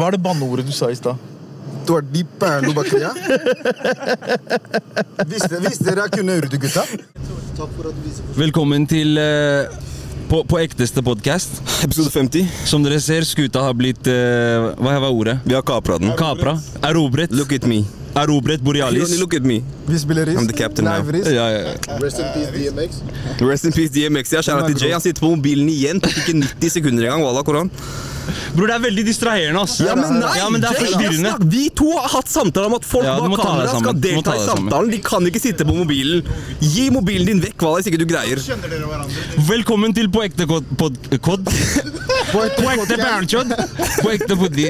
Hva er det banneordet du sa i stad? Du har de perlo bakria. Visste, visste dere jeg kunne urdu, gutta? Takk for at du viser Velkommen til eh, på, på ekteste podkast. Episode 50. Som dere ser, skuta har blitt eh, Hva var ordet? Vi har kapra den. Kapra. Erobret. Look at me. Erobret Borealis. Look at me. Vi spiller. I'm the captain now. Live Ja, ja, ja. Rest in peace, DMX. Rest in peace DMX. Ja, Kjære til Jay. Han sitter på mobilen igjen. Tok ikke 90 sekunder engang. Wallah, Koran. Bror, det er veldig distraherende, ass. Ja, men nei! Ja, men det er Jay, jeg forstyrrende. snak- vi to har hatt samtale om at folk Ja, du må bak ta deg kamera skal sammen. Du må delta ta i deg sammen. samtalen. De kan ikke sitte på mobilen. Gi mobilen din vekk, hvis ikke du greier. Velkommen til På ekte kod... Pod, kod? På et På ekte bærnkjøtt. På ekte poddi.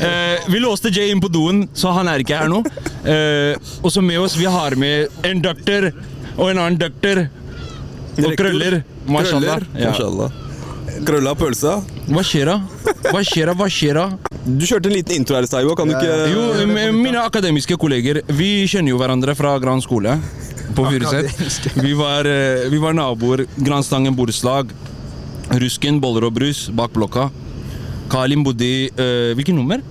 Eh, vi låste Jay inn på doen, så han er ikke her nå. Eh, og så med oss, vi har med en doktor og en annen doktor. Og krøller. Mashallah. Krøller. Ja. Mashallah. Krølla pølsa. Hva skjer da? Hva skjer da? Hva skjer da? Du kjørte en liten intro her i stad, Ivo. Kan du ikke Jo, mine akademiske kolleger, vi kjenner jo hverandre fra Gran skole på Furuset. Vi, var, eh, vi var naboer. Granstangen borettslag. Rusken, boller og brus bak blokka. Kalim bodde i uh, Hvilket nummer?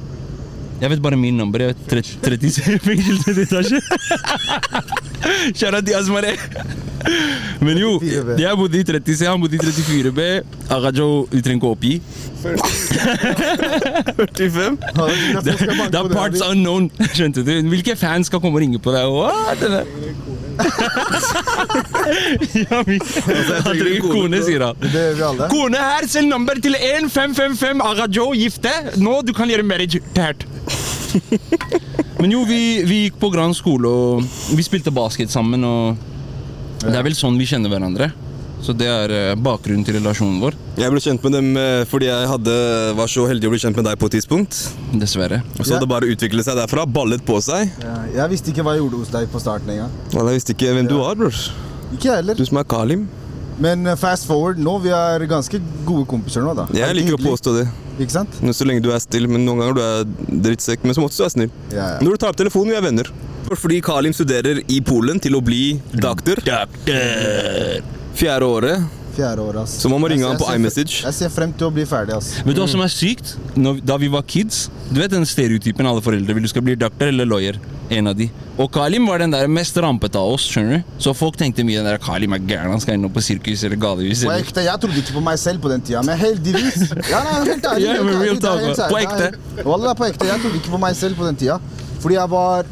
Jeg vet bare min nummer. Jeg vet 30 fengsel 30 etasje. Kjære til Asmare. Men jo, 34B. jeg bodde i 30C, han bodde i 34B. Agajo, vi trenger ikke oppgi. 45? Det, det er parts unknown. Skjønte du? Hvilke fans skal komme og ringe på deg? What? Ja, vi, han trenger kone, sier han. Det gjør vi alle. Kone her, send nummer til 1555 Agajo, gifte. Nå du kan gjøre marriage tært. Men jo, vi, vi gikk på Gran skole, og vi spilte basket sammen, og det er vel sånn vi kjenner hverandre. Så det er eh, bakgrunnen til relasjonen vår. Jeg ble kjent med dem eh, fordi jeg hadde, var så heldig å bli kjent med deg på et tidspunkt. Dessverre. Og så Ja. det bare utviklet seg derfra. Ballet på seg. Ja, jeg visste ikke hva jeg gjorde hos deg på starten engang. Jeg visste ikke hvem du var, bror. Ikke jeg heller. Du som er Kalim. Men uh, fast forward, nå vi er ganske gode kompiser nå, da. Jeg liker å påstå det. Ikke sant? Men Så lenge du er stille, men noen ganger du er drittsekk. Men så måtte du være snill. Ja, ja. Når du tar opp telefonen, vi er venner. Fordi Kalim studerer i Polen til å bli doktor. Fjerde året. Fjerde år, ass. Så man må ringe ham han på jeg ser- iMessage. Jeg ser frem til å bli ferdig, ass. Vet du hva som er sykt? Når, da vi var kids Du vet den stereotypen alle foreldre vil du skal bli doktor eller lawyer. En av de. Og Kalim var den der mest rampete av oss. skjønner du? Så folk tenkte mye den der Kalim er gæren, han skal inn på sirkus eller galehus. På ekte, Jeg trodde ikke på meg selv på den tida, men heldigvis. Ja, nei, helt ærlig. Ærlig, real talk, på ekte. det Wallah, på ekte. Jeg trodde ikke på meg selv på den tida. Fordi jeg var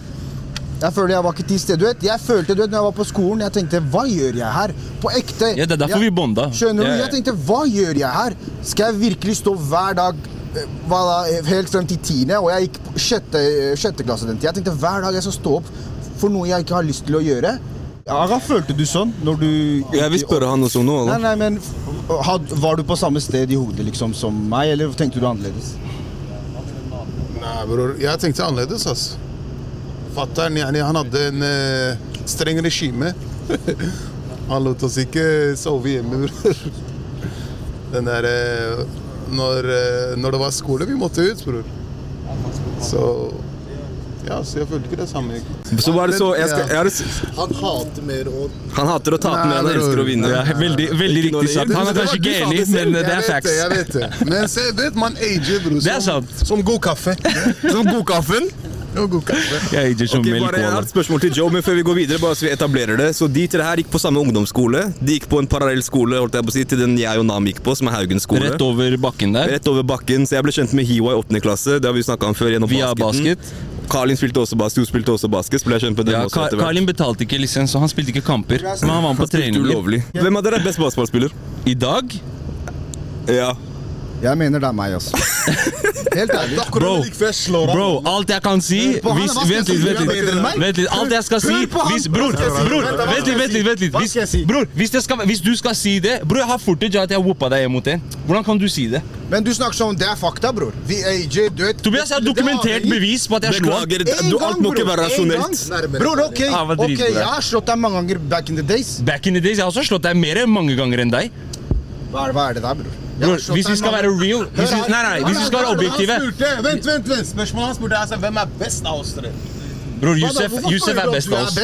Jeg føler jeg var ikke til stede. Jeg følte, du vet, når jeg var på skolen, jeg tenkte Hva gjør jeg her? På ekte. Ja, det er derfor jeg, vi bonda. Skjønner du? Ja, ja. Jeg tenkte Hva gjør jeg her? Skal jeg virkelig stå hver dag eh, hva da, helt frem til tiende? Og jeg gikk på sjette, sjette klasse den tida. Jeg tenkte hver dag jeg skal stå opp for noe jeg ikke har lyst til å gjøre. Aga, følte du sånn når du Jeg vil spørre han også nå. Nei, nei, men had, Var du på samme sted i hodet liksom som meg, eller tenkte du annerledes? Nei, bror. Jeg tenkte annerledes, ass. Fattern, yani, han hadde en uh, streng regime. han lot oss ikke sove hjemme, bror. Den der uh, når, uh, når det var skole, vi måtte ut, bror. Så Ja, så jeg følte ikke det samme. Så var det så jeg skal, jeg har, Han hater mer å Han hater å tape, men han elsker å vinne. Ja, veldig veldig riktig sagt. Han er kanskje ikke enig, men det er facts. jeg vet det. Men se, vet man ager, bror. Som- Som god kaffe. Som godkaffen. Jo, god kaffe. Jeg gir som okay, bare, et spørsmål til Joe, men før vi går videre, bare så vi etablerer det. Så De tre her gikk på samme ungdomsskole. De gikk på en parallell skole holdt jeg på å si, til den jeg og Nam gikk på, som er Haugen skole. Rett over bakken der. Rett over bakken, så jeg ble kjent med Hiwa i åttende klasse. Det har vi snakket om før gjennom Via basketen. basket. Karlin spilte også basket, hun spilte også basket. ble jeg kjent med den Ja, også etter hvert. Karlin betalte ikke lisens, så han spilte ikke kamper. Men han var med på trening. treninger. Hvem av dere er best basketballspiller? I dag Ja. Jeg mener det er meg, altså. Helt ærlig. Bro, jeg. Bro, alt jeg kan si hvis, jeg Vent litt, vent litt. Vent litt. Alt jeg skal si hvis, Bror, jeg bror, Vent litt, vent litt. vent litt. Hvis, jeg bror, hvis, skal, hvis du skal si det Bror, jeg har footage av at jeg whoopa deg mot en. Hvordan kan du si det? Men du snakker sånn, det er fakta, bror. Vi AJ, du vet Tobias har det- det dokumentert bevis på at jeg slo ham. Alt må ikke være rasjonelt. Bror, ok, ok, jeg har slått deg mange ganger back in the days. Back in the days, Jeg har også slått deg mer mange ganger enn deg. Hva er det der, bror? Bror, hvis vi skal være real hvis vi. Nei, nei, hvis vi skal være objektive vent, vent, vent. Spørsmålet hans burde altså, hvem er best av oss tre? Bror, føler er best av oss.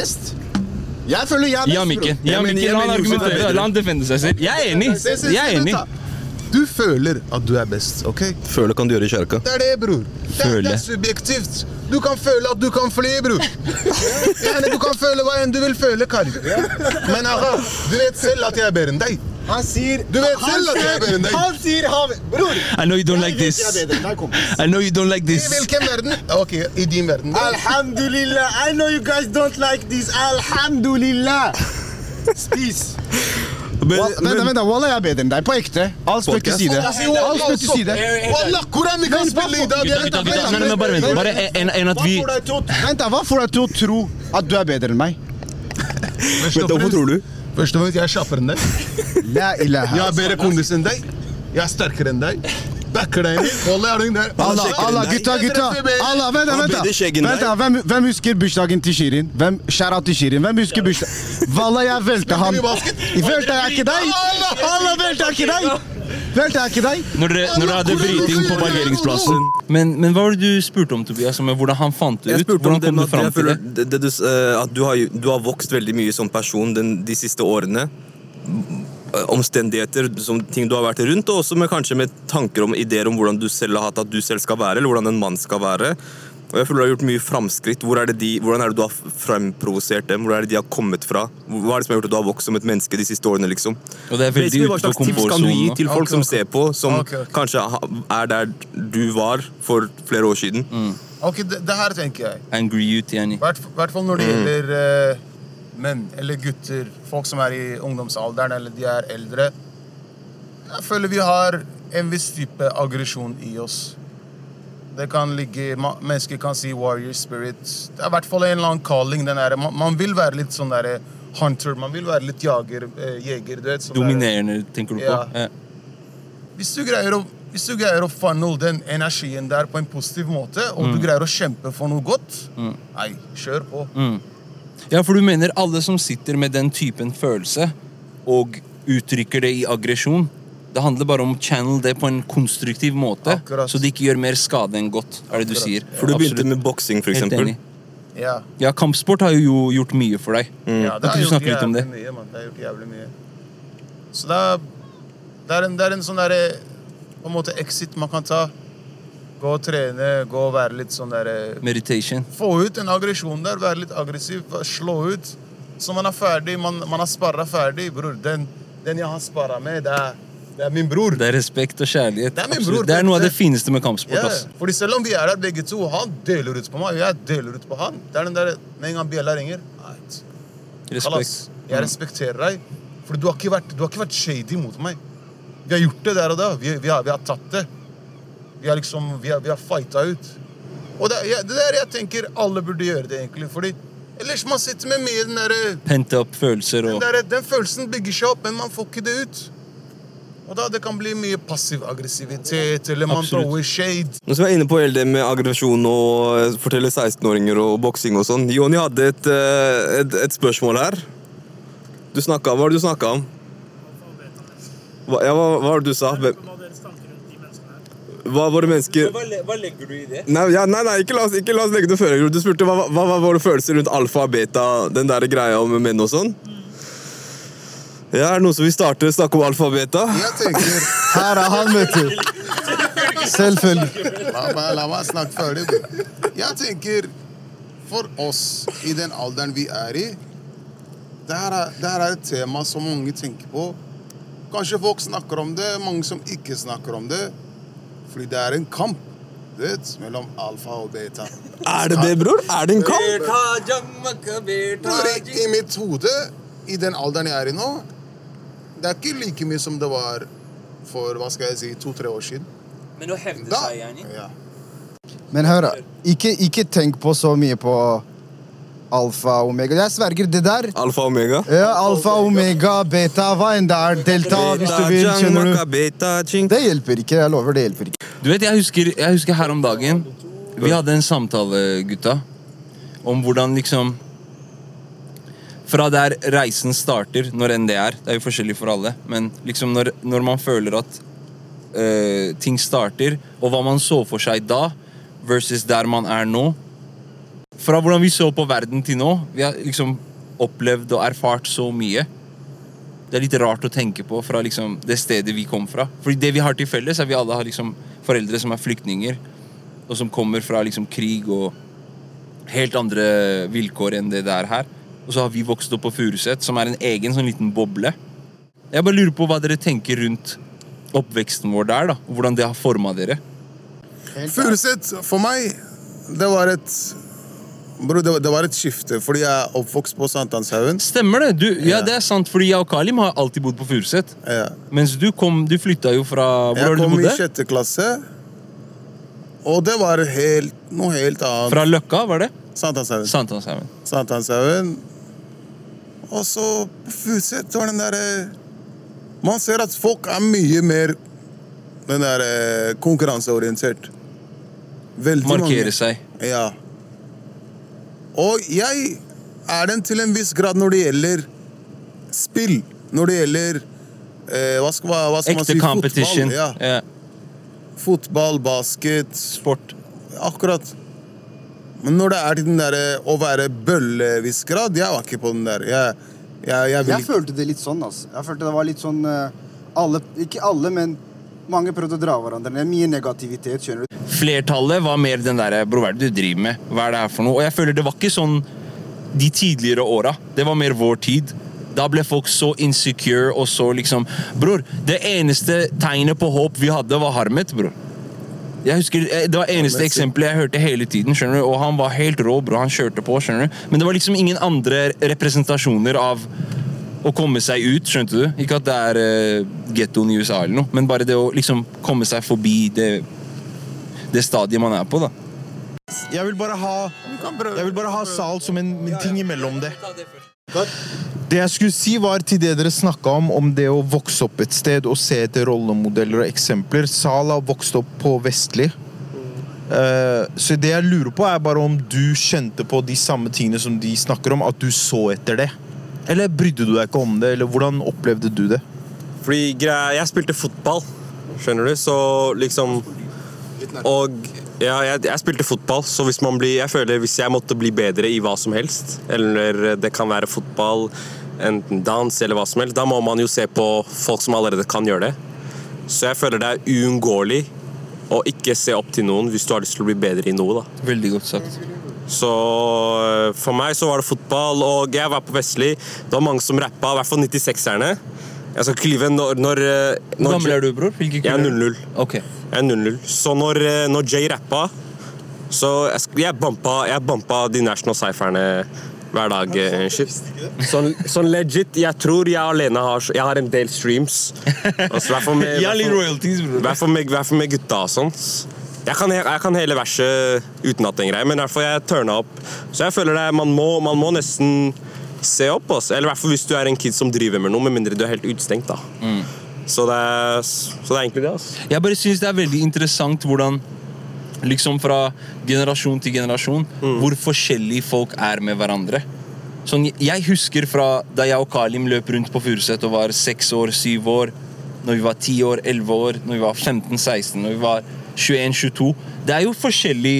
Jeg føler jeg er best, bror. Ja, Jeg mener- Mikken, jeg la han er argumentere. La han defende seg selv. Jeg er enig. Jeg er enig. Du føler at du er best, OK? Føle kan du gjøre i kjerka. Det er det, bror. Det, er- Føle. det er subjektivt. Du kan føle at du kan fly, bror. Gjerne, du kan føle hva enn du vil føle, Kari. Men aha, du vet selv at jeg er bedre enn deg. Han sier Du vet selv at jeg er bedre enn deg. Han sier han Bror! I know you don't like jeg vet this. jeg er bedre enn deg, kompis. I know you don't like I this. hvilken verden? Ok, i din verden. Alhamdulillah. I know you guys don't like this. Alhamdulillah. Spis. Vent. Wallah, jeg er bedre enn deg. På ekte. All spøk til side. All spøk til side. Wallah, hvordan vi kan spille i dag? Bare vent. Bare en, en at vi Vent Hva får deg til å tro at du er bedre enn meg? Hvorfor tror du? Først og fremst, jeg er kjappere enn deg. Jeg har bedre kondis enn deg. Jeg er sterkere enn deg. Backer deg inn. Wallah, er du der? Allah, Allah, gutta, gutta! Allah, vent vent, har vent Vent hvem, hvem husker bursdagen til Shirin? Hvem, Shout-out til Shirin. Hvem husker bursdagen? Valla, jeg velte han. Velte jeg ikke deg? Allah, velte jeg ikke deg? Velte jeg ikke deg? Når dere, hadde bryting på parkeringsplassen. Men, men hva var det du spurte om, Tobias? Om hvordan han fant det Jeg ut? spurte om Hvordan det kom du fram til det? det, det, du, eh, at du har, du har vokst veldig mye som person den, de siste årene. Eh, Omstendigheter, som ting du har vært rundt, og også med, kanskje med tanker om ideer om hvordan du selv har hatt at du selv skal være, eller hvordan en mann skal være. Og jeg føler du har gjort mye framskritt. Hvor er det de, hvordan er det du har fremprovosert dem? Hvor er det de har kommet fra? Hva er det som har gjort at du har vokst som et menneske de siste årene? liksom? Og det er veldig Hva slags tips kan du gi til folk Ok, som ser på, som okay, ok. kanskje er der du var for flere år siden? Ok, det, det her tenker jeg. Angry youth, yani. I hvert, hvert fall når det gjelder eh, menn eller gutter, folk som er i ungdomsalderen eller de er eldre. Jeg føler vi har en viss type aggresjon i oss. Det kan ligge, Mennesker kan si warrior spirit. Det er i hvert fall en eller annen calling. Den er, man, man vil være litt sånn derre hunter. Man vil være litt jager, eh, jeger. Du vet, Dominerende, der- tenker du på? Ja. Ja. hvis du greier å hvis du greier å funnel den energien der på en positiv måte, og du greier å kjempe for noe godt, nei, kjør på. Ja, for du mener alle som sitter med den typen følelse og uttrykker det i aggresjon, det handler bare om å channel det på en konstruktiv måte, Akkurat. så det ikke gjør mer skade enn godt, er det du sier. For du begynte med boksing, for eksempel. Ja. Ja, kampsport har jo gjort mye for deg. Ja, det har gjort jævlig? Mye, mann. det har gjort jævlig mye. Så det er, det er, en, det er en sånn derre På en måte exit man kan ta. Gå og trene, gå og være litt sånn derre Meditation. Få ut en aggresjon der, være litt aggressiv, slå ut. Så man er ferdig, man, man har sparra ferdig. Bror, den, den jeg har sparra med, det er, det er min bror. Det er respekt og kjærlighet. Det er min bror, Det er noe av det det- fineste med kampsport. Yeah. ass. fordi selv om vi er der begge to, han deler ut på meg, og jeg deler ut på han. Det er den der, Med en gang bjella ringer right. Respekt. Jeg respekterer deg, for du har vært, du har ikke vært shady mot meg. Vi har gjort det der og da. Vi, vi, har, vi har tatt det. Vi har liksom, vi har, vi har fighta ut. Og det, ja, det der jeg tenker alle burde gjøre det, egentlig. Fordi ellers man sitter med mye den derre Pente opp følelser den, der, den følelsen bygger seg opp, men man får ikke det ut. Og da det kan bli mye passiv aggressivitet, eller man Absolutt. thrower shade. Nå som vi er inne på hele det med aggresjon og eh, fortelle 16-åringer og boksing og sånn. Joni hadde et, eh, et, et spørsmål her. Du snakka, hva var det du snakka om? Hva, ja, hva, hva var det du sa? Hvem- Hva var det mennesker Hva legger du i det? Nei, ja, nei, nei ikke, la oss, ikke la oss legge det før. Du spurte hva, hva, hva var det følelser rundt alfa og beta, den der greia om menn og sånn? Ja, Er det noen som vil starte snakke om alfa og beta? Jeg tenker Her er han, vet du. Selvfølgelig. La meg, la meg snakke ferdig. Jeg tenker for oss i den alderen vi er i det her, er, det her er et tema som mange tenker på. Kanskje folk snakker om det, mange som ikke snakker om det. Fordi det er en kamp vet, mellom alfa og beta. Er det det, bror? Er det en kamp? Bror, i, I mitt hode, i den alderen jeg er i nå, det er ikke like mye som det var for hva skal jeg si, to-tre år siden. Men å hevde seg, Jani ja. Men hør, ikke, ikke tenk på så mye på alfa og omega. Jeg sverger, det der Alfa og omega? ja, Alfa, omega, beta, hva enn det er. Delta, hvis du vil. Kjenner du? Beta. Det hjelper ikke. Jeg lover, det hjelper ikke. Du vet, jeg husker, jeg husker her om dagen Vi hadde en samtale, gutta Om hvordan liksom Fra der reisen starter Når enn det er Det er jo forskjellig for alle Men liksom når, når man føler at øh, Ting starter Og hva man så for seg da Versus der man er nå Fra hvordan vi så på verden til nå Vi har liksom opplevd og erfart så mye det er litt rart å tenke på fra liksom det stedet vi kom fra. Fordi det vi har til felles, er vi alle har liksom foreldre som er flyktninger, og som kommer fra liksom krig og helt andre vilkår enn det det er her. Og så har vi vokst opp på Furuset, som er en egen sånn liten boble. Jeg bare lurer på hva dere tenker rundt oppveksten vår der, da. Hvordan det har forma dere. Furuset, for meg, det var et Bro, det, var- det var et skifte, fordi jeg er oppvokst på Sankthanshaugen. Stemmer det? Du, ja, Ja. det er sant, fordi jeg og Kalim har alltid bodd på Furuset. Ja. Mens du kom, du flytta jo fra Hvor Jeg det du kom i sjette klasse, og det var helt, noe helt annet. Fra Løkka, var det? Sankthanshaugen. Sankthanshaugen. Sankthanshaugen. Og så på Furuset var den derre Man ser at folk er mye mer den der konkurranseorientert. Veldig Markere mange. seg. Ja. Og jeg er den til en viss grad når det gjelder spill. Når det gjelder eh, hva, skal, hva, skal man si? competition. Fotball, ja. yeah. Fotball, basket Sport. Akkurat. Men når det er til den derre å være bølleviss grad, jeg var ikke på den der. Jeg, jeg, jeg vil Jeg følte det litt sånn. Altså. Jeg følte det var litt sånn eh, alle, Ikke alle, men mange prøvde å dra hverandre ned. Mye negativitet. skjønner du. Flertallet var mer den derre Bro, hva er det du driver med? Hva er det her for noe? Og jeg føler det var ikke sånn de tidligere åra. Det var mer vår tid. Da ble folk så insecure og så liksom Bror, det eneste tegnet på håp vi hadde, var Harmet, bror. Jeg husker, eh, Det var eneste ja, eksempelet jeg hørte hele tiden, skjønner du? og han var helt rå, bror. Han kjørte på, skjønner du? Men det var liksom ingen andre representasjoner av å komme seg ut, skjønte du? Ikke at det er uh, gettoen i USA eller noe, men bare det å liksom komme seg forbi det, det stadiet man er på, da. Jeg vil bare ha Jeg vil bare ha sal som en ting imellom det. Det jeg skulle si, var til det dere snakka om, om det å vokse opp et sted og se etter rollemodeller og eksempler. Sal har vokst opp på Vestli. Eh, så det jeg lurer på, er bare om du kjente på de samme tingene som de snakker om, at du så etter det. Eller brydde du deg ikke om det, eller hvordan opplevde du det? Fordi greia, jeg spilte fotball, skjønner du, så liksom Og ja, jeg, jeg spilte fotball, så hvis man blir Jeg føler hvis jeg måtte bli bedre i hva som helst, eller det kan være fotball, enten dans eller hva som helst, da må man jo se på folk som allerede kan gjøre det. Så jeg føler det er uunngåelig å ikke se opp til noen hvis du har lyst til å bli bedre i noe, da. Veldig godt sagt. Så øh, for meg så var det fotball, og jeg var på Vestli. Det var mange som rappa, i hvert fall 96-erne. Jeg skal ikke lyve når, når, øh, Hvor når gammel er du, bror? Hvilke Jeg er kuler? 00. Okay. Jeg er 00. Så når, øh, når Jay rappa, så jeg, jeg, bumpa, jeg bumpa de national cypherne hver dag. shit. Sånn, sånn legit, jeg tror jeg alene har, jeg har en del streams. Altså, hvert fall med- med, i med gutta og sånn. Jeg kan, jeg kan hele verset utenat en greie, men i hvert fall jeg turna opp. Så jeg føler det, man må, man må nesten se opp. Også. Eller i hvert fall hvis du er en kid som driver med noe, med mindre du er helt utestengt. da. Så, det er, så det er egentlig det. altså. Jeg bare synes det er veldig interessant hvordan liksom fra generasjon til generasjon hvor forskjellige folk er med hverandre. Sånn, jeg husker fra da jeg og Kalim løp rundt på Furuset og var seks år, syv år, når vi var ti år, elleve år, når vi var 15-16, når vi var 21-22. Det er jo forskjellig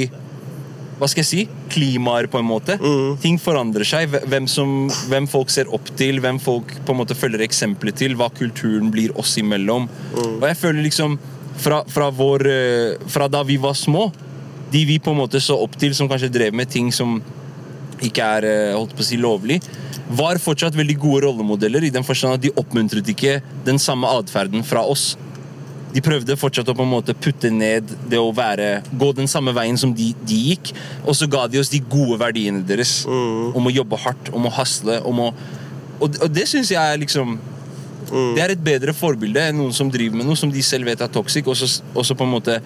hva skal jeg si, klimaer, på en måte. Ting forandrer seg. Hvem, som, hvem folk ser opp til, hvem folk på en måte følger eksempler til, hva kulturen blir oss imellom. Og jeg føler liksom fra, fra, vår, eh, fra da vi var små, de vi på en måte så opp til, som kanskje drev med ting som ikke er eh, holdt på å si lovlig, var fortsatt veldig gode rollemodeller i den forstand at de oppmuntret ikke den samme atferden fra oss. De prøvde fortsatt å på en måte putte ned det å være, gå den samme veien som de, de gikk, og så ga de oss de gode verdiene deres om å jobbe hardt, om å hasle, om å Og, og det syns jeg er liksom Det er et bedre forbilde enn noen som driver med noe som de selv vet er toxic, og så, og så på en måte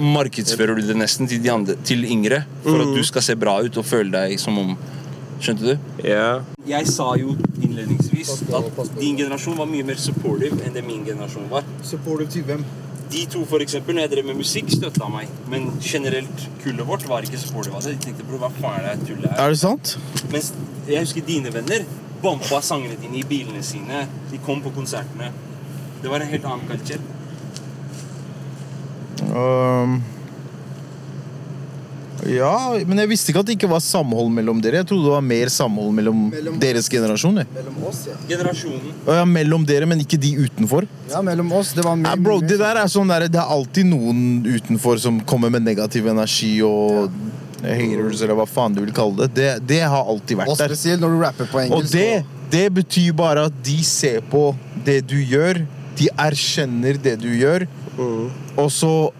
markedsfører du det nesten til, de andre, til yngre for at du skal se bra ut og føle deg som om Skjønte du? Ja. Jeg sa jo innledningsvis at din generasjon var mye mer supportive enn det min generasjon var. Supportive til hvem? De to, for eksempel, når jeg drev med musikk, støtta meg. Men generelt, kullet vårt var ikke supportive av det. De tenkte, bro, hva faen er det tullet her? Er det sant? Mens jeg husker dine venner bampa sangene dine i bilene sine. De kom på konsertene. Det var en helt annen kultur. Um, Ja, men jeg visste ikke at det ikke var samhold mellom dere. Jeg trodde det var mer samhold mellom, Mellom- deres generasjon. jeg. Mellom oss, ja. Generasjonen. Ja, mellom dere, men ikke de utenfor. Ja, mellom oss. Det var mye, ja, bro, det der er sånn der, Det er alltid noen utenfor som kommer med negativ energi og haters, eller hva faen du vil kalle det. Det, det har alltid vært der. spesielt når du rapper på engelsk. Og det, det betyr bare at de ser på det du gjør, de erkjenner det du gjør, og så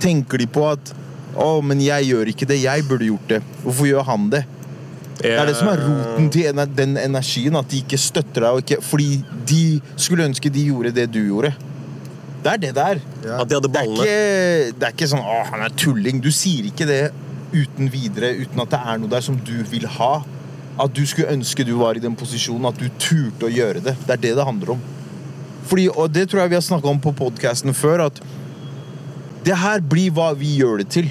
tenker de på at å, men jeg gjør ikke det, jeg burde gjort det. Hvorfor gjør han det? Det er det som er roten til den energien, at de ikke støtter deg, ikke, fordi de skulle ønske de gjorde det du gjorde. Det er det der. Ja. At de hadde Det er ikke, det er ikke sånn 'Å, han er tulling'. Du sier ikke det uten videre, uten at det er noe der som du vil ha. At du skulle ønske du var i den posisjonen, at du turte å gjøre det. Det er det det handler om. Fordi, og det tror jeg vi har snakka om på podkasten før, at det her blir hva vi gjør det til.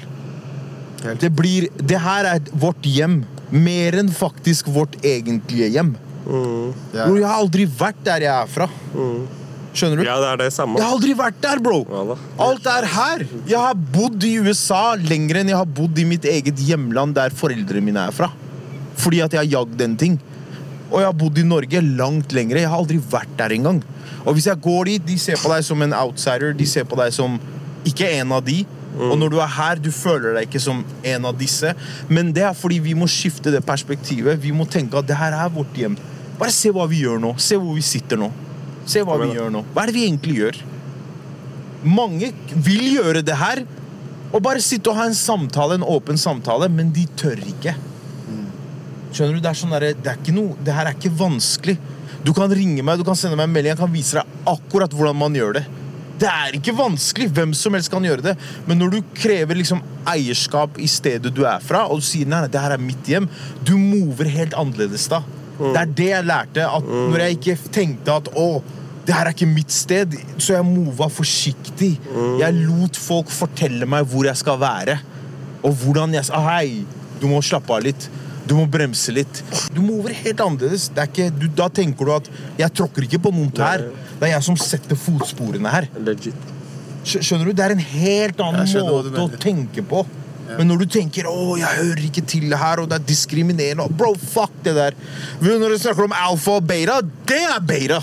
Helt. Det, blir, det her er vårt hjem. Mer enn faktisk vårt egentlige hjem. Ja. Bro, jeg har aldri vært der jeg er fra. Skjønner du? Ja, det er det samme. Jeg har aldri vært der, bro! Ja da. Alt er her! Jeg har bodd i USA lenger enn jeg har bodd i mitt eget hjemland der foreldrene mine er fra. Fordi at jeg har jagd en ting. Og jeg har bodd i Norge langt lenger. Jeg har aldri vært der engang. Og hvis jeg går dit, de ser på deg som en outsider. De ser på deg som ikke en av de. Og når du er her, du føler deg ikke som en av disse. Men det er fordi vi må skifte det perspektivet. Vi må tenke at det her er vårt hjem. Bare se hva vi gjør nå. Se hvor vi sitter nå. Se hva vi gjør nå. Hva er det vi egentlig gjør? Mange vil gjøre det her og bare sitte og ha en samtale, en åpen samtale, men de tør ikke. Skjønner du? Det er sånn der, det er ikke noe, det her er ikke vanskelig. Du kan ringe meg, du kan sende meg en melding, jeg kan vise deg akkurat hvordan man gjør det. Det er ikke vanskelig. Hvem som helst kan gjøre det. Men når du krever liksom eierskap i stedet du er fra, og du sier nei, nei, det her er mitt hjem, du mover helt annerledes da. Det er det jeg lærte. at Når jeg ikke tenkte at å, det her er ikke mitt sted, så jeg mova forsiktig. Jeg lot folk fortelle meg hvor jeg skal være. Og hvordan jeg Hei, du må slappe av litt. Du må bremse litt. Du mover helt annerledes. Det er ikke, du, da tenker du at jeg tråkker ikke på noen tær. Det er jeg som setter fotsporene her. Legit. Skjønner du? Det er en helt annen måte å tenke på. Men når du tenker 'Å, jeg hører ikke til her', og det er diskriminerende Bro, fuck det der. Når du snakker om alfa og beta, det er beta!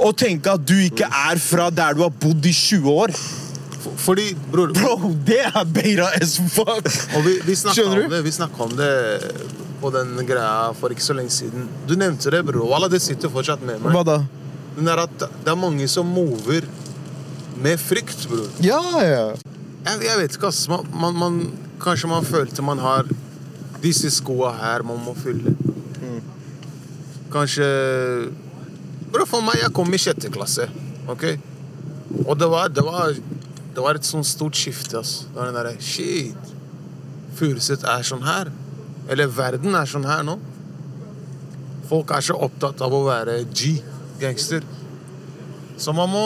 Å tenke at du ikke er fra der du har bodd i 20 år. Fordi, bror Bro, det er beta as fuck! Og vi, vi snakka om det Vi snakket om det på den greia for ikke så lenge siden. Du nevnte det, bror. Wallah, det sitter fortsatt med meg. Hva da? Den er at det er mange som mover med frykt, bror. Ja, ja. Jeg, jeg vet ikke, ass. Man, man, man, kanskje man følte man har disse skoa her man må fylle. Kanskje Bro, for meg, jeg kom i sjette klasse. ok? Og det var, det var, det var et sånn stort skifte. ass. Det var den derre Shit. Furuset er sånn her. Eller verden er sånn her nå. Folk er så opptatt av å være G, gangster. Så man må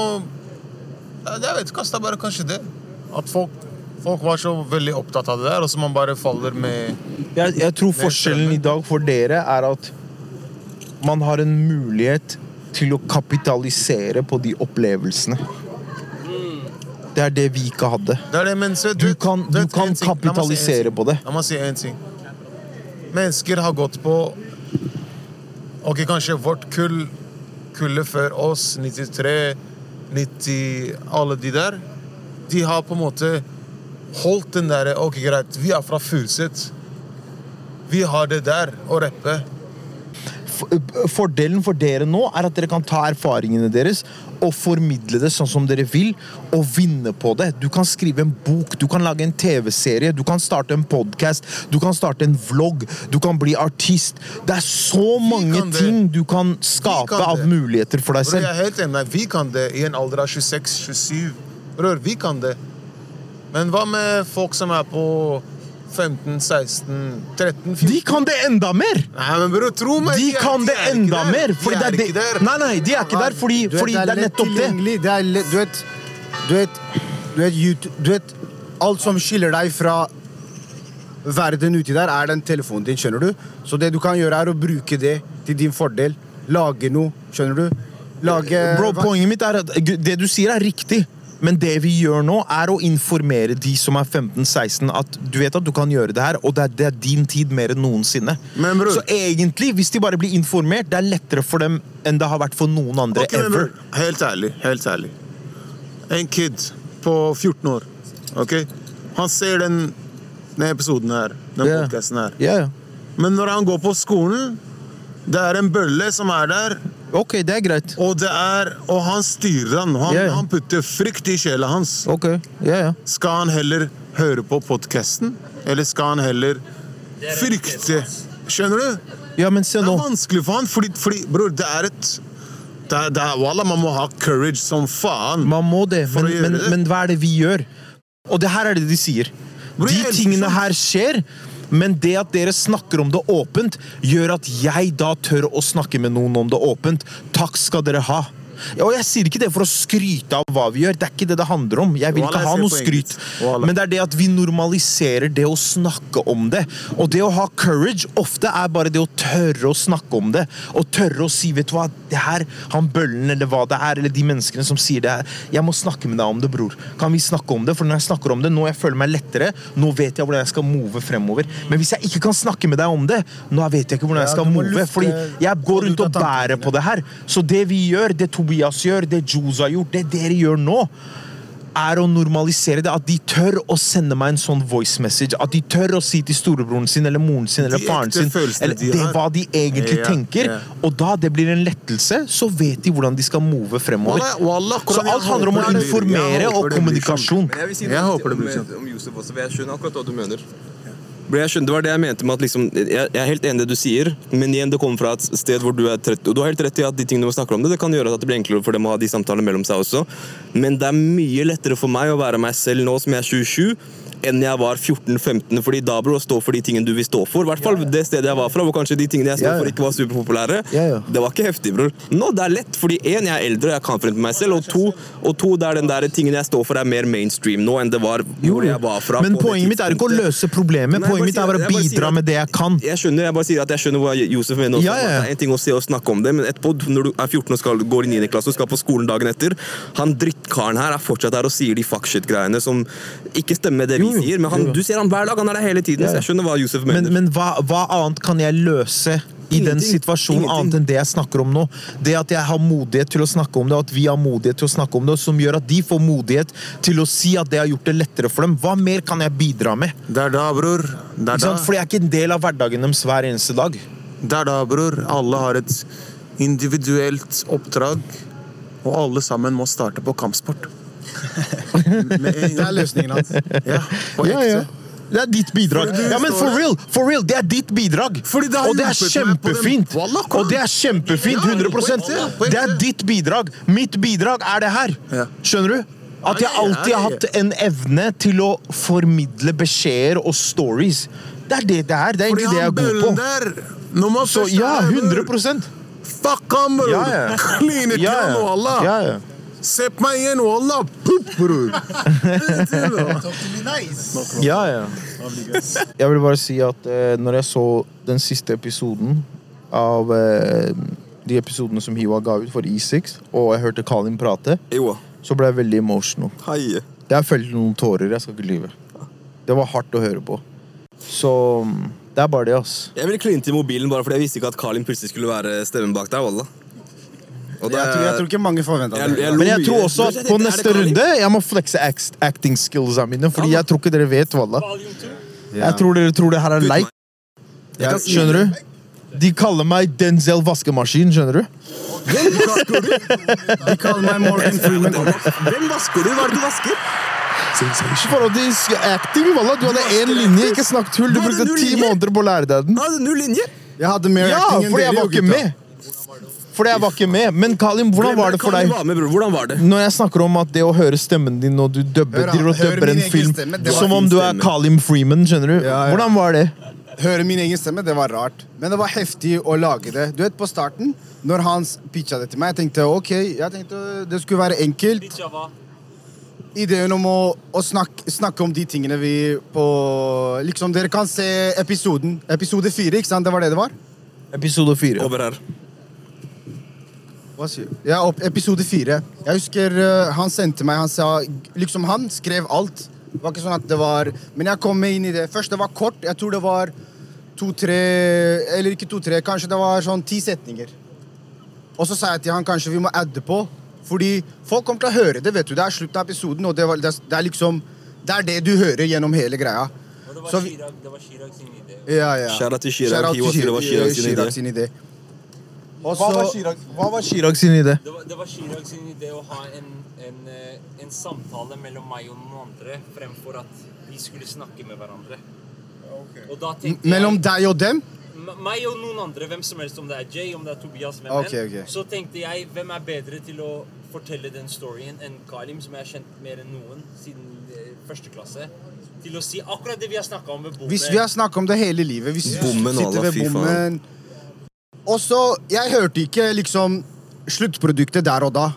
Jeg vet ikke. Det er bare kanskje det. At folk, folk var så veldig opptatt av det der, og så man bare faller med Jeg, jeg tror forskjellen i dag for dere er at man har en mulighet til å kapitalisere på de opplevelsene. Det er det vi ikke hadde. Det det, men se, Du kan- du kan kapitalisere på det. La meg si en ting. Mennesker har gått på Ok, kanskje vårt kull Kullet før oss, 93, 90 Alle de der. De har på en måte holdt den derre Ok, greit, vi er fra Furuset. Vi har det der å rappe. F- Fordelen for dere nå er at dere kan ta erfaringene deres og formidle det sånn som dere vil, og vinne på det. Du kan skrive en bok, du kan lage en TV-serie, du kan starte en podkast, du kan starte en vlogg, du kan bli artist. Det er så mange ting du kan skape kan av muligheter for deg selv. Bror, jeg er helt enig. Vi kan det i en alder av 26-27. Bror, vi kan det. Men hva med folk som er på 15, 16, 13, 14? De kan det enda mer! Nei, men bro, tro meg. De er- kan det er enda mer! Fordi de er er ikke der. Nei, nei, de er ikke der fordi, vet, fordi det er lett nettopp det. Det er lett, du vet, du vet, du vet, YouTube- du vet Alt som skiller deg fra verden uti der, er den telefonen din, skjønner du? Så det du kan gjøre, er å bruke det til din fordel. Lage noe, skjønner du? Lage Bro, poenget mitt er at det du sier er riktig. Men det vi gjør nå, er å informere de som er 15-16, at du vet at du kan gjøre det her, og det er, det er din tid mer enn noensinne. Så egentlig, hvis de bare blir informert, det er lettere for dem enn det har vært for noen andre okay, ever. helt ærlig, helt ærlig. En kid på 14 år, ok? Han ser den, denne episoden her, den yeah. podkasten her. Ja. Men når han går på skolen, det er en bølle som er der, Ok, det er greit. og, det er, og han styrer han. Han, Ja, ja. han putter frykt i sjela hans. Ok, ja, ja. Skal han heller høre på podcasten, eller skal han heller frykte? Skjønner du? Ja, men se Det nå. er vanskelig for han, fordi, fordi bror, det er et det er, det er, Wallah, man må ha courage som faen. Man må det, For men, å gjøre men, det. men hva er det vi gjør? Og det her er det de sier. Bro, De jeg elsker tingene sånn. her skjer, men det at dere snakker om det åpent, gjør at jeg da tør å snakke med noen om det åpent. Takk skal dere ha. Og jeg sier ikke det for å skryte av hva vi gjør, det er ikke det det handler om. Jeg vil ikke ha noe skryt. Men det er det at vi normaliserer det å snakke om det. Og det å ha courage ofte er bare det å tørre å snakke om det. Og tørre å si, vet du hva, det her, han bøllen eller hva det er, eller de menneskene som sier det her, jeg må snakke med deg om det, bror. Kan vi snakke om det? For når jeg snakker om det, nå jeg føler meg lettere, nå vet jeg hvordan jeg skal move fremover. Men hvis jeg ikke kan snakke med deg om det, nå vet jeg ikke hvordan jeg skal move. Fordi jeg går rundt og bærer på det her. Så det vi gjør, det Tobias gjør, det Jules har gjort, det dere gjør nå, er å normalisere det. At de tør å sende meg en sånn voice message. At de tør å si til storebroren sin eller moren sin eller De faren sin eller de det hva de egentlig Ja, tenker. ja. Og da det blir en lettelse, så vet de hvordan de skal move fremover. Wallah, wallah, Så alt handler om å informere og blir kommunikasjon. Jeg vil si Jeg noe håper det blir om, sånn. om Josef også, for jeg skjønner akkurat hva du mener. Skjønner, det var det jeg mente med at liksom, jeg er helt enig i det du sier, men igjen, det kommer fra et sted hvor du er 30. Og du har helt rett i at de tingene du snakker om det, det kan gjøre at det blir enklere for dem å ha de samtalene mellom seg også. Men det er mye lettere for meg å være meg selv nå som jeg er 27, enn jeg var 14-15. Fordi da, bør du stå for de tingene du vil stå for, i hvert fall det stedet jeg var fra, hvor kanskje de tingene jeg står for ikke var superpopulære, det var ikke heftig, bror. Nå, det er lett, fordi en, jeg er eldre, og jeg kan forvente meg selv, og to, og to det er den der tingen jeg står for, er mer mainstream nå enn det var hvor jeg var fra. Men poenget mitt er ikke å løse problemet. Nei, Poenget mitt er å bidra at- med det jeg kan. Jeg skjønner jeg bare sier at jeg skjønner hva Josef mener. Også, ja, ja. Det er en ting å se og snakke om det, men etterpå, når du er 14 og skal, går i 9. klasse og skal på skolen dagen etter Han drittkaren her er fortsatt her og sier de fuck shit-greiene som ikke stemmer med det vi Jo, sier. Men han, jo, jo. du ser han hver dag, han er der hele tiden, Ja, så jeg skjønner hva Josef mener. Men, men hva, hva annet kan jeg løse i den situasjonen Ingenting. annet enn det jeg snakker om nå? Det at jeg har modighet til å snakke om det, og at vi har modighet til å snakke om det, som gjør at de får modighet til å si at det har gjort det lettere for dem. Hva mer kan jeg bidra med? Det er da, bror. Det er da. For jeg er ikke en del av hverdagen deres hver eneste dag. det er da, bror. Alle har et individuelt oppdrag, og alle sammen må starte på kampsport. Det er løsningen hans. Ja, på Ja, ja. Det er ditt bidrag. Ja, men for real! For real, Det er ditt bidrag! Fordi det Og det er kjempefint! Og det er kjempefint! 100 på ekte, på ekte. Det er ditt bidrag. Mitt bidrag er det her. Skjønner du? At jeg alltid har hatt en evne til å formidle beskjeder og stories. Det er det det er. Det er egentlig det jeg er god på. Så ja, er 100% Fuck han, bror! Ja, ja. Kline til ham, han, ja. ja, Se på meg igjen, wallah! Pupp, bror! Ja, ja. Jeg vil bare si at eh, når jeg så den siste episoden av eh, de episodene som Hiwa ga ut for E6, og jeg hørte Kalin prate, så ble jeg veldig emotional. hei. Jeg følte noen tårer. Jeg skal ikke lyve. Det var hardt å høre på. Så mm, det er bare det, ass. Jeg ville kline til mobilen bare fordi jeg visste ikke at Kalin plutselig skulle være stemmen bak der. Wallah. Og Jeg tror, jeg tror ikke mange forventa det. jeg Men jeg tror også at på neste runde jeg må flekse act- acting skillsa mine, fordi jeg tror ikke dere vet, Walla. Jeg tror dere tror det her er leik. Skjønner du? De kaller meg Denzel vaskemaskin, skjønner du? De kaller meg Morgan Freeman. Hvem vasker du? Hva er det du vasker? Til acting, Walla, du hadde én linje, ikke snakk tull. Du Du brukte ti måneder på å lære deg den. Ja, null linje. Jeg hadde mer Ja, acting enn fordi jeg var ikke med. Fordi jeg var ikke med. Men Kalim, hvordan var det for deg? Var med, bror. Hvordan var det? Når jeg snakker om at det å høre stemmen din når du dubber, Hør, han, dubber en film stemme, som om du er. Kalim Freeman, skjønner du? Ja, ja. Hvordan var det? Høre min egen stemme, det var rart. Men det var heftig å lage det. Du vet, På starten, når han pitcha det til meg, jeg tenkte ok, jeg tenkte det skulle være enkelt. Ideen om å, å snakke, snakke om de tingene vi på Liksom, Dere kan se episoden. Episode fire, ikke sant? Det var det det var? Episode fire. Over her. Hva sier du? Ja, opp, episode fire. Jeg husker uh, han sendte meg Han sa Liksom, han skrev alt. Det var ikke sånn at det var Men jeg kom meg inn i det. Først det var kort. Jeg tror det var to-tre Eller ikke to-tre, kanskje det var sånn ti setninger. Og så sa jeg til han kanskje vi må adde på. Fordi folk kommer til å høre det. vet du Det er slutten av episoden, og det, var, det, er, det er liksom Det er det du hører gjennom hele greia. Og det var Så Chirag, det var Chirag sin idé. Ja, ja. Kjære til Chirag. Til det var Chirag. Chirag sin idé. Og Hva var Chirag, hva var Chirag sin idé? Det var, det var Chirag sin idé å ha en, en, eh, en samtale mellom meg og noen andre fremfor at vi skulle snakke med hverandre. Og da tenkte Mellom deg og dem? Meg og noen andre, hvem som helst, om det er Jay, om det er Tobias, hvem okay, okay. Så tenkte jeg, hvem er bedre til å fortelle den storyen enn Kalim, som jeg har kjent mer enn noen siden eh, første klasse, til å si akkurat det vi har snakka om ved bommen. Hvis vi har snakket om det hele livet Hvis vi Bommen, sitter ved bommen Og så, jeg hørte ikke liksom sluttproduktet der og da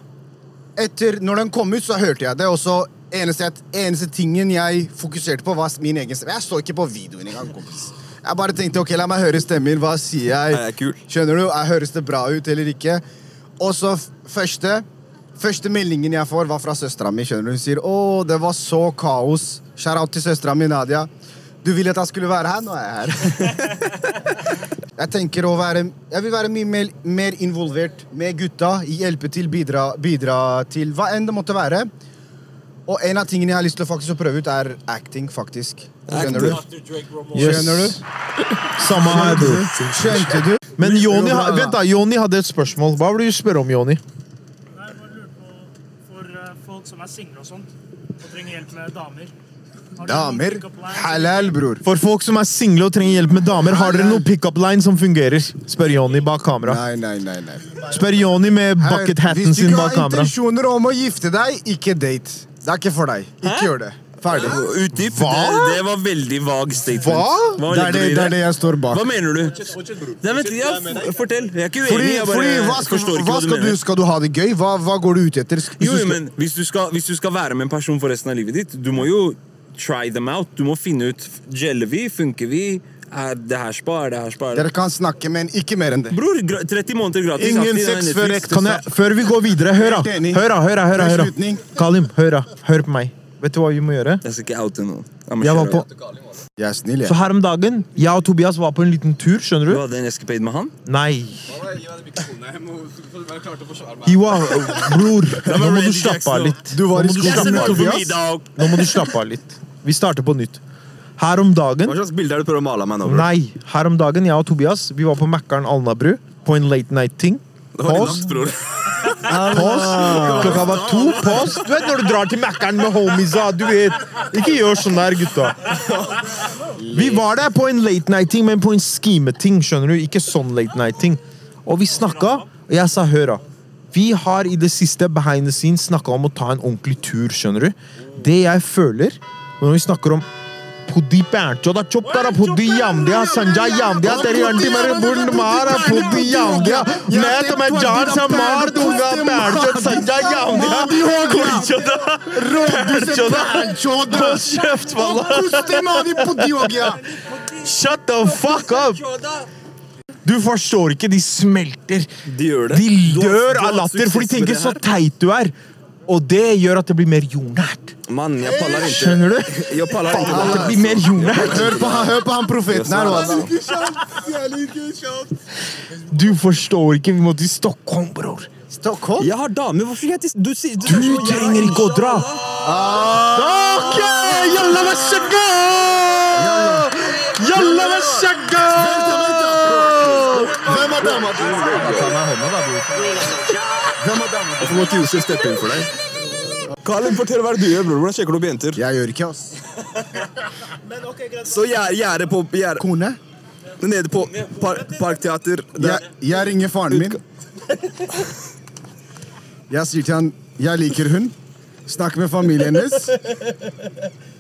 Etter, når den kom ut så hørte jeg det Og så eneste, eneste tingen jeg fokuserte på var min egen stemme Jeg så ikke på videoen engang, kompis Jeg bare tenkte, ok, la meg høre stemmen Hva sier jeg? Er. Skjønner du? Jeg Høres det bra ut eller ikke? Og så første Første meldingen jeg får, var fra søstera mi. skjønner du? Hun sier å, det var så kaos. Shout-out til søstera mi, Nadia. Du ville at jeg skulle være her, nå er jeg her. jeg tenker å være Jeg vil være mye mer, mer involvert med gutta. Hjelpe til, bidra, bidra til hva enn det måtte være. Og en av tingene jeg har lyst til å faktisk å prøve ut, er acting, faktisk. Skjønner du? Yes. Skjønner du? Samme her, du. Skjønte du? Men Joni, vent da, Joni hadde et spørsmål. Hva vil du spørre om, Joni? Jeg bare lurer på for eh, folk som er single og sånt, og trenger hjelp med damer. Noen Damer? Halal, bror. For folk som er single og trenger hjelp med damer, har dere noe pickup line som fungerer? Spør Joni bak kamera. Nei, nei, nei. nei. Spør Joni med bucket hatten Hvis du ikke har intensjoner om å gifte deg, ikke date. Det er ikke for deg. Ikke gjør det. Ferdig. Utdyp. Hva? Det, det var veldig vag statement. Hva? Det er det, det er det jeg står bak. Hva mener du? Nei, vent, ja, fortell. Jeg er ikke uenig. Fordi, jeg bare fordi hva skal, ikke hva hva du skal, du, skal du ha det gøy? Hva, hva går du ut etter? Hvis Jo, du skal- men hvis du, skal, hvis du skal være med en person for resten av livet ditt, du må jo try them out. Du må finne ut Gjeller vi? Funker vi? Er det her spa? Er det her spa? Dere kan snakke, men ikke mer enn det. Bror, 30 måneder gratis. Ingen sex før ekteskap. Før vi går videre, hør da. Hør da, hør da, hør da, hør Kalim, hør da. Hør på meg. Vet du hva vi må gjøre? Jeg skal ikke oute noen. Jeg var på. Jeg er snill, jeg. så her om dagen, jeg og Tobias var på en liten tur, skjønner Du du? hadde en escapade med han? Nei. Hiwa, bror, nå må du slappe av litt. Du var Nå må du slappe av litt. Nå må du slappe av litt. Vi starter på nytt. Her om dagen Hva slags bilde er det du prøver å male av meg nå? bro? Nei, her om dagen, jeg og Tobias, vi var på Mækkern Alnabru på en late night-ting. Det var Pause. natt, bror. Pause. Klokka var to. Pause. Du vet når du drar til Mækkern med homiesa. Du vet. Ikke gjør sånn der, gutta. Vi var der på en late night-ting, men på en scheme-ting. skjønner du? Ikke sånn late night-ting. Og vi snakka, og jeg sa hør da. Vi har i det siste behind the scenes snakka om å ta en ordentlig tur. skjønner du? Det jeg føler når vi snakker om खुदी पैंट चौदह चुप करा खुदी याम दिया संजय याम दिया तेरी आंटी मेरे बुंड मारा खुदी याम दिया मैं तो मैं जान से मार दूंगा पैंट चौदह संजय याम दिया खुदी चौदह पैंट चौदह Hold kjeft, wallah. Shut the fuck up! Du forstår ikke, de smelter. De gjør det. De Du har- dør du har av latter, suksess for de med tenker det så her. teit du er. Og det gjør at det blir mer jordnært. Mann, jeg paller ikke. Skjønner du? Jeg paller ikke. at det blir mer jordnært. Hør på, han- hør på han profeten her. wallah. Du forstår ikke, vi må til Stockholm, bror. Stockholm? Jeg har dame. Hvorfor jeg til Du, du, Du trenger ikke å dra. Ok, jalla med shagga! Jalla med shagga! Hvem er dama? Hvorfor må Josef steppe inn for deg? Kalim, fortell hva er det du gjør, bror. Hvordan sjekker du opp jenter? Jeg gjør ikke, ass. Så gjerde gjerde på gjerde, Kone? Nede på par, Parkteater. Jeg, jeg ringer faren min. Jeg sier til han jeg liker hun. Snakk med familien hennes.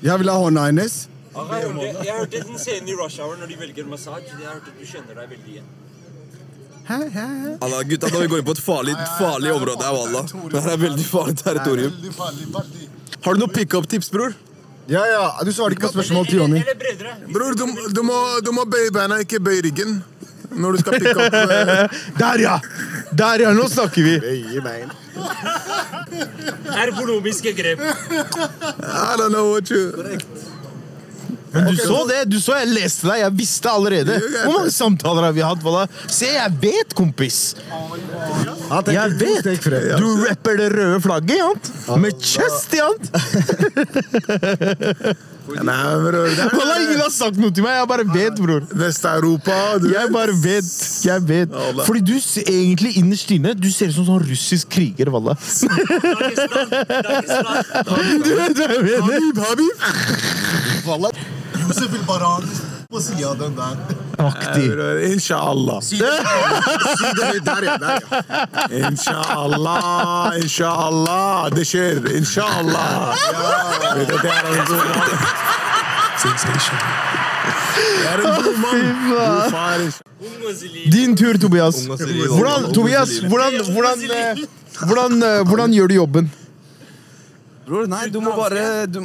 Jeg vil ha hånda hennes. Jeg hørte den scenen i Rush Hour når de velger massasje. Jeg hørte at du kjenner deg veldig igjen. Allah, gutta, nå vi går inn på et farlig, farlig område her, Walla. Det her er veldig farlig territorium. Har du noen pickup-tips, bror? Ja, ja, Du svarte ikke på spørsmålet til Jonny. Bror, du, du, må, du må bøye beina, ikke bøye ryggen. Når du skal pikke opp eh, Der, ja! Der, ja! Nå snakker vi! Bøye bein. Ergonomiske grep. I don't know what you... Men du så det! Du så jeg leste deg. Jeg visste allerede. Hvor mange samtaler har vi hatt? Walla? Se, jeg vet, kompis! Jeg vet! Du rapper det røde flagget, jant! Med chest, jant! Nei, bror. Det Walla, ingen har sagt noe til meg. Jeg bare vet, bror. Vest-Europa. du Jeg bare vet. Jeg vet. Fordi du ser egentlig innerst inne Du ser ut som sånn russisk kriger, walla. Dagestan. Dagestan. Du vet hva jeg mener? Habib, Habib. Wallah. Josef vil bare ha den på sida av den der. Aktig. Bror, Inshallah. Si det høyt der, ja. Der, ja. Inshallah, inshallah. Det skjer. Inshallah. Vet du, Det er en god mann. Det er en god mann. God far. Din tur, Tobias. Hvordan, Tobias, hvordan, hvordan, eh, hvordan, eh, hvordan gjør du jobben? Bror, nei, du må bare du...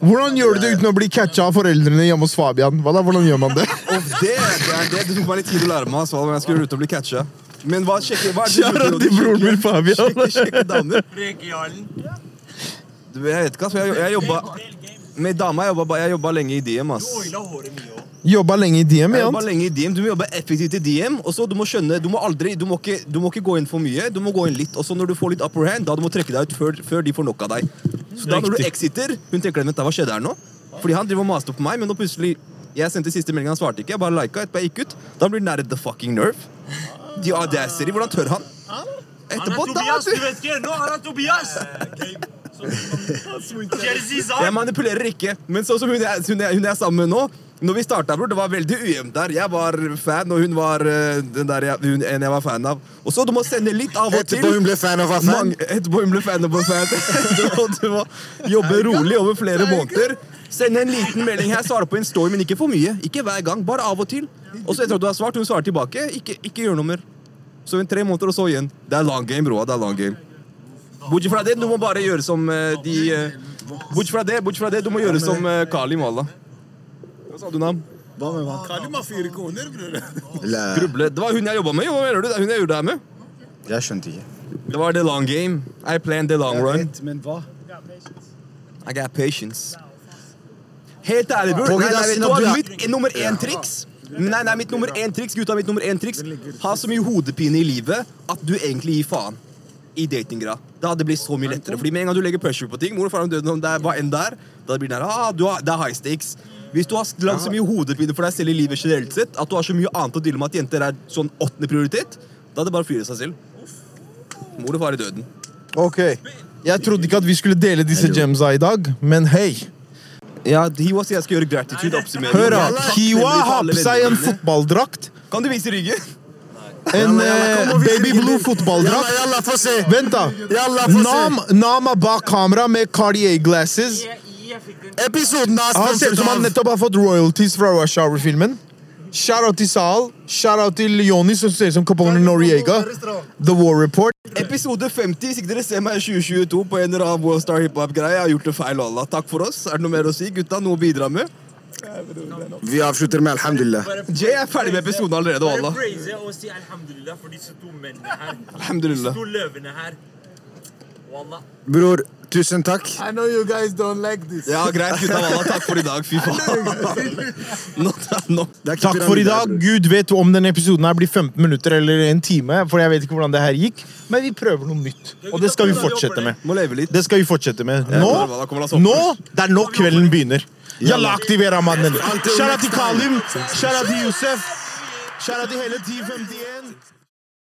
Hvordan gjør du det uten å bli catcha av foreldrene hjemme hos Fabian? Hva da? Hvordan gjør man det? Og det, det, er det, det tok meg litt tid å lære meg altså, når jeg skulle ut og bli catcha. Men hva, sjekke, hva er det du Kjære gjør? til broren min, Fabian. Sjekke, sjekke damer. Du, jeg vet ikke, altså, jeg, jeg jobba med dama. Jeg jobba, ba- jeg jobba lenge i DM. ass. Jobba lenge i DM, Jeg jobba lenge i DM. Du må jobbe effektivt i DM. Og så du må skjønne, du må aldri, du må, ikke, du må ikke gå inn for mye. Du må gå inn litt. Og så når du får litt upper hand, da du må trekke deg ut før, før de får nok av deg. Så da når du exiter, hun tenker vent, da, hva skjedde her nå? Fordi han driver og maste på meg, men nå plutselig Jeg sendte siste melding, han svarte ikke. Jeg bare lika, etterpå jeg gikk ut. Da blir den der the fucking nerve. The audacity. Hvordan tør han? Han Etterpå, er da Tobias, du- du vet ikke! Nå er han Tobias! Jeg manipulerer ikke. Men sånn som hun hun hun jeg er sammen med nå Når vi starta, bror, det var veldig ujevnt der. Jeg var fan, og hun var eh, den der jeg, hun, en jeg var fan av. Og så du må sende litt av og til. Etterpå hun ble fan av fan? Mange, etterpå hun ble fan av fan. du, må, jobbe rolig over flere måneder. Sende en liten melding her, svare på en story, men ikke for mye. Ikke hver gang, bare av og til. Og så etter at du har svart, hun svarer tilbake. Ikke, ikke gjør noe mer. Så en tre måneder, og så igjen. Det er long game, bro. Det er long game. Bortsett fra det, du må bare gjøre som eh, de eh, Bortsett fra det, bortsett fra det, du må gjøre som Kali wallah. Hva sa du, Nam? Hva med hva? Kalim har fire koner, bror. Gruble. Det var hun jeg jobba med. jo, Hva mener du? Det er hun jeg gjorde det her med. Jeg skjønte ikke. Det var the long game. I planned the long run. Vet, men hva? I got patience. Helt ærlig, bror. Nei, nei, vet du hva? er- Mitt nummer én triks Nei, nei, mitt nummer én triks, gutta, mitt nummer én triks Ha så mye hodepine i livet at du egentlig gir faen i datinggrad. Da hadde det blitt så mye lettere. Fordi med en gang du legger pressure på ting, mor og far døde om det er hva enn der, da blir det der, ah, du har, det er high stakes. Hvis du har lagd så mye hodepine for deg selv i livet generelt sett, at du har så mye annet å deale med at jenter er sånn åttende prioritet, da er det bare å fyre seg selv. Mor og far i døden. Ok. Jeg trodde ikke at vi skulle dele disse gemsa i dag, men hei. Ja, Hiwa sier jeg skal gjøre gratitude oppsummering. Hør da. Hiwa har på seg en fotballdrakt. Kan du vise ryggen? En eh, baby blue fotballdrakt. Vent, da. Nam, Nam er bak kamera med Cartier glasses. Episoden er Han ser ut som han nettopp har fått royalties fra Rush Hour-filmen. Shout-out til Sal. Shout-out til Joni, som ser ut som Capone Noriega. The War Report. Episode 50. Hvis ikke dere ser meg i 2022 på en eller annen Worldstar hiphop-greie, jeg har gjort det feil. Allah. Takk for oss. Er det noe mer å si? Gutta, noe å bidra med? Vi avslutter med alhamdulillah. Jay er ferdig med episoden allerede. Allah. Bare praise og si alhamdulillah for disse to mennene her. Alhamdulillah. Disse to løvene her. Bror, tusen takk. I know you guys don't like this. Ja, greit, gutta. Allah. Takk for i dag. Fy faen. Er ikke Takk for i dag. bror. Gud vet om denne episoden her blir 15 minutter eller en time. For jeg vet ikke hvordan det her gikk. Men vi prøver noe nytt. Og det skal vi fortsette med. Må leve litt. Det skal vi fortsette med. Nå, nå det er nå kvelden begynner. Jalla, aktiverer mannen. Shara til Kalim. Shara til Josef. Shara til hele 1051.